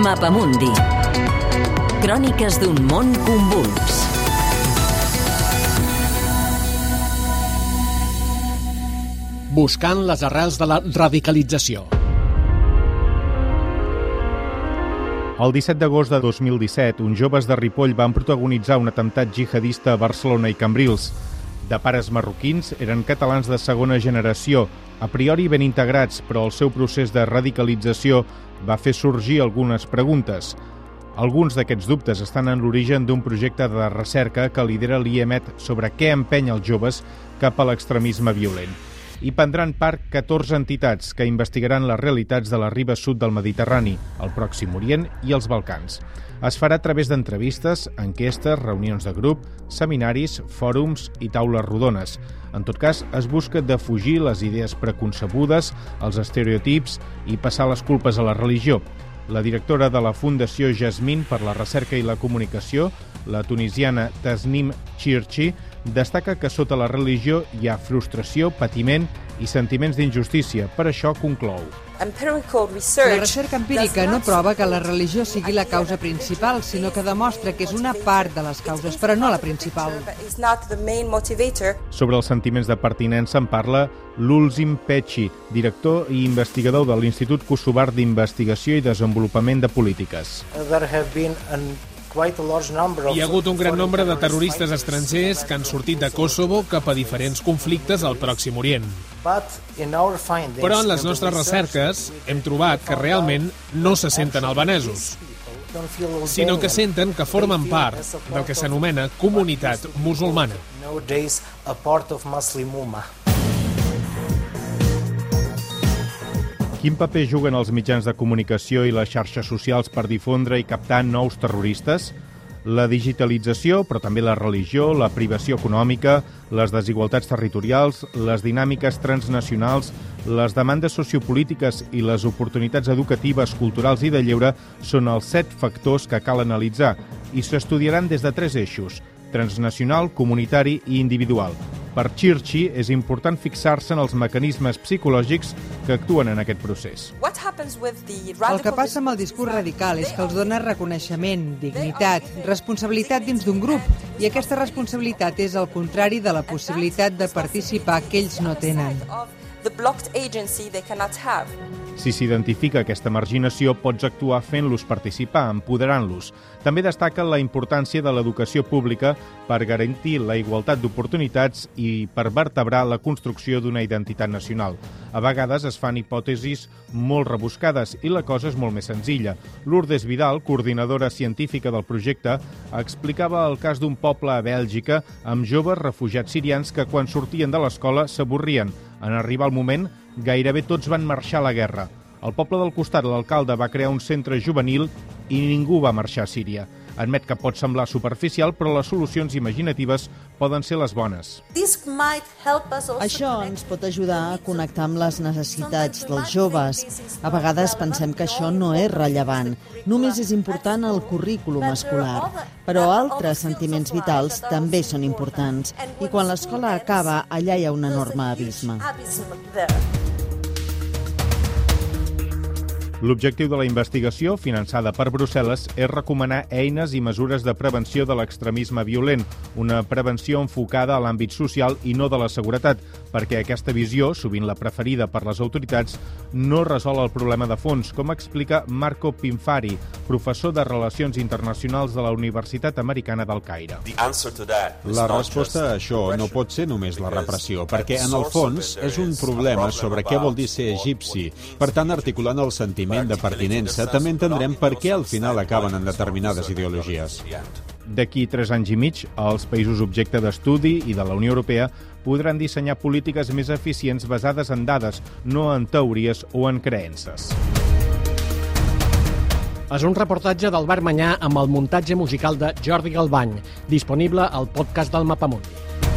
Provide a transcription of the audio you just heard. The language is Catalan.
Mapamundi. Cròniques d'un món convuls. Buscant les arrels de la radicalització. El 17 d'agost de 2017, uns joves de Ripoll van protagonitzar un atemptat jihadista a Barcelona i Cambrils. De pares marroquins, eren catalans de segona generació, a priori ben integrats, però el seu procés de radicalització va fer sorgir algunes preguntes. Alguns d'aquests dubtes estan en l'origen d'un projecte de recerca que lidera l'IEMET sobre què empeny els joves cap a l'extremisme violent. Hi prendran part 14 entitats que investigaran les realitats de la riba sud del Mediterrani, el Pròxim Orient i els Balcans. Es farà a través d'entrevistes, enquestes, reunions de grup, seminaris, fòrums i taules rodones. En tot cas, es busca defugir les idees preconcebudes, els estereotips i passar les culpes a la religió. La directora de la Fundació Jasmine per la Recerca i la Comunicació, la tunisiana Tasnim Chirchi, destaca que sota la religió hi ha frustració, patiment i sentiments d'injustícia. Per això conclou. La recerca empírica no prova que la religió sigui la causa principal, sinó que demostra que és una part de les causes, però no la principal. Sobre els sentiments de pertinença en parla Lulzim Pechi, director i investigador de l'Institut Kosovar d'Investigació i Desenvolupament de Polítiques. Hi ha hagut un gran nombre de terroristes estrangers que han sortit de Kosovo cap a diferents conflictes al Pròxim Orient. Però en les nostres recerques hem trobat que realment no se senten albanesos, sinó que senten que formen part del que s'anomena comunitat musulmana. Quin paper juguen els mitjans de comunicació i les xarxes socials per difondre i captar nous terroristes? La digitalització, però també la religió, la privació econòmica, les desigualtats territorials, les dinàmiques transnacionals, les demandes sociopolítiques i les oportunitats educatives, culturals i de lleure són els set factors que cal analitzar i s'estudiaran des de tres eixos, transnacional, comunitari i individual. Per Chirchi és important fixar-se en els mecanismes psicològics que actuen en aquest procés. El que passa amb el discurs radical és que els dona reconeixement, dignitat, responsabilitat dins d'un grup, i aquesta responsabilitat és el contrari de la possibilitat de participar que ells no tenen. Si s'identifica aquesta marginació, pots actuar fent-los participar, empoderant-los. També destaca la importància de l'educació pública per garantir la igualtat d'oportunitats i per vertebrar la construcció d'una identitat nacional. A vegades es fan hipòtesis molt rebuscades i la cosa és molt més senzilla. Lourdes Vidal, coordinadora científica del projecte, explicava el cas d'un poble a Bèlgica amb joves refugiats sirians que quan sortien de l'escola s'avorrien. En arribar el moment, gairebé tots van marxar a la guerra. Al poble del costat, l'alcalde va crear un centre juvenil i ningú va marxar a Síria. Admet que pot semblar superficial, però les solucions imaginatives poden ser les bones. Això ens pot ajudar a connectar amb les necessitats dels joves. A vegades pensem que això no és rellevant. Només és important el currículum escolar. Però altres sentiments vitals també són importants. I quan l'escola acaba, allà hi ha un enorme abisme. L'objectiu de la investigació, finançada per Brussel·les, és recomanar eines i mesures de prevenció de l'extremisme violent, una prevenció enfocada a l'àmbit social i no de la seguretat, perquè aquesta visió, sovint la preferida per les autoritats, no resol el problema de fons, com explica Marco Pinfari, professor de Relacions Internacionals de la Universitat Americana del Caire. La resposta a això no pot ser només la repressió, perquè en el fons és un problema sobre què vol dir ser egipci. Per tant, articulant el sentiment de pertinença, també entendrem per què al final acaben en determinades ideologies. D'aquí tres anys i mig, els països objecte d'estudi i de la Unió Europea podran dissenyar polítiques més eficients basades en dades, no en teories o en creences. És un reportatge d'Albert Manyà amb el muntatge musical de Jordi Galbany, disponible al podcast del Mapamundi.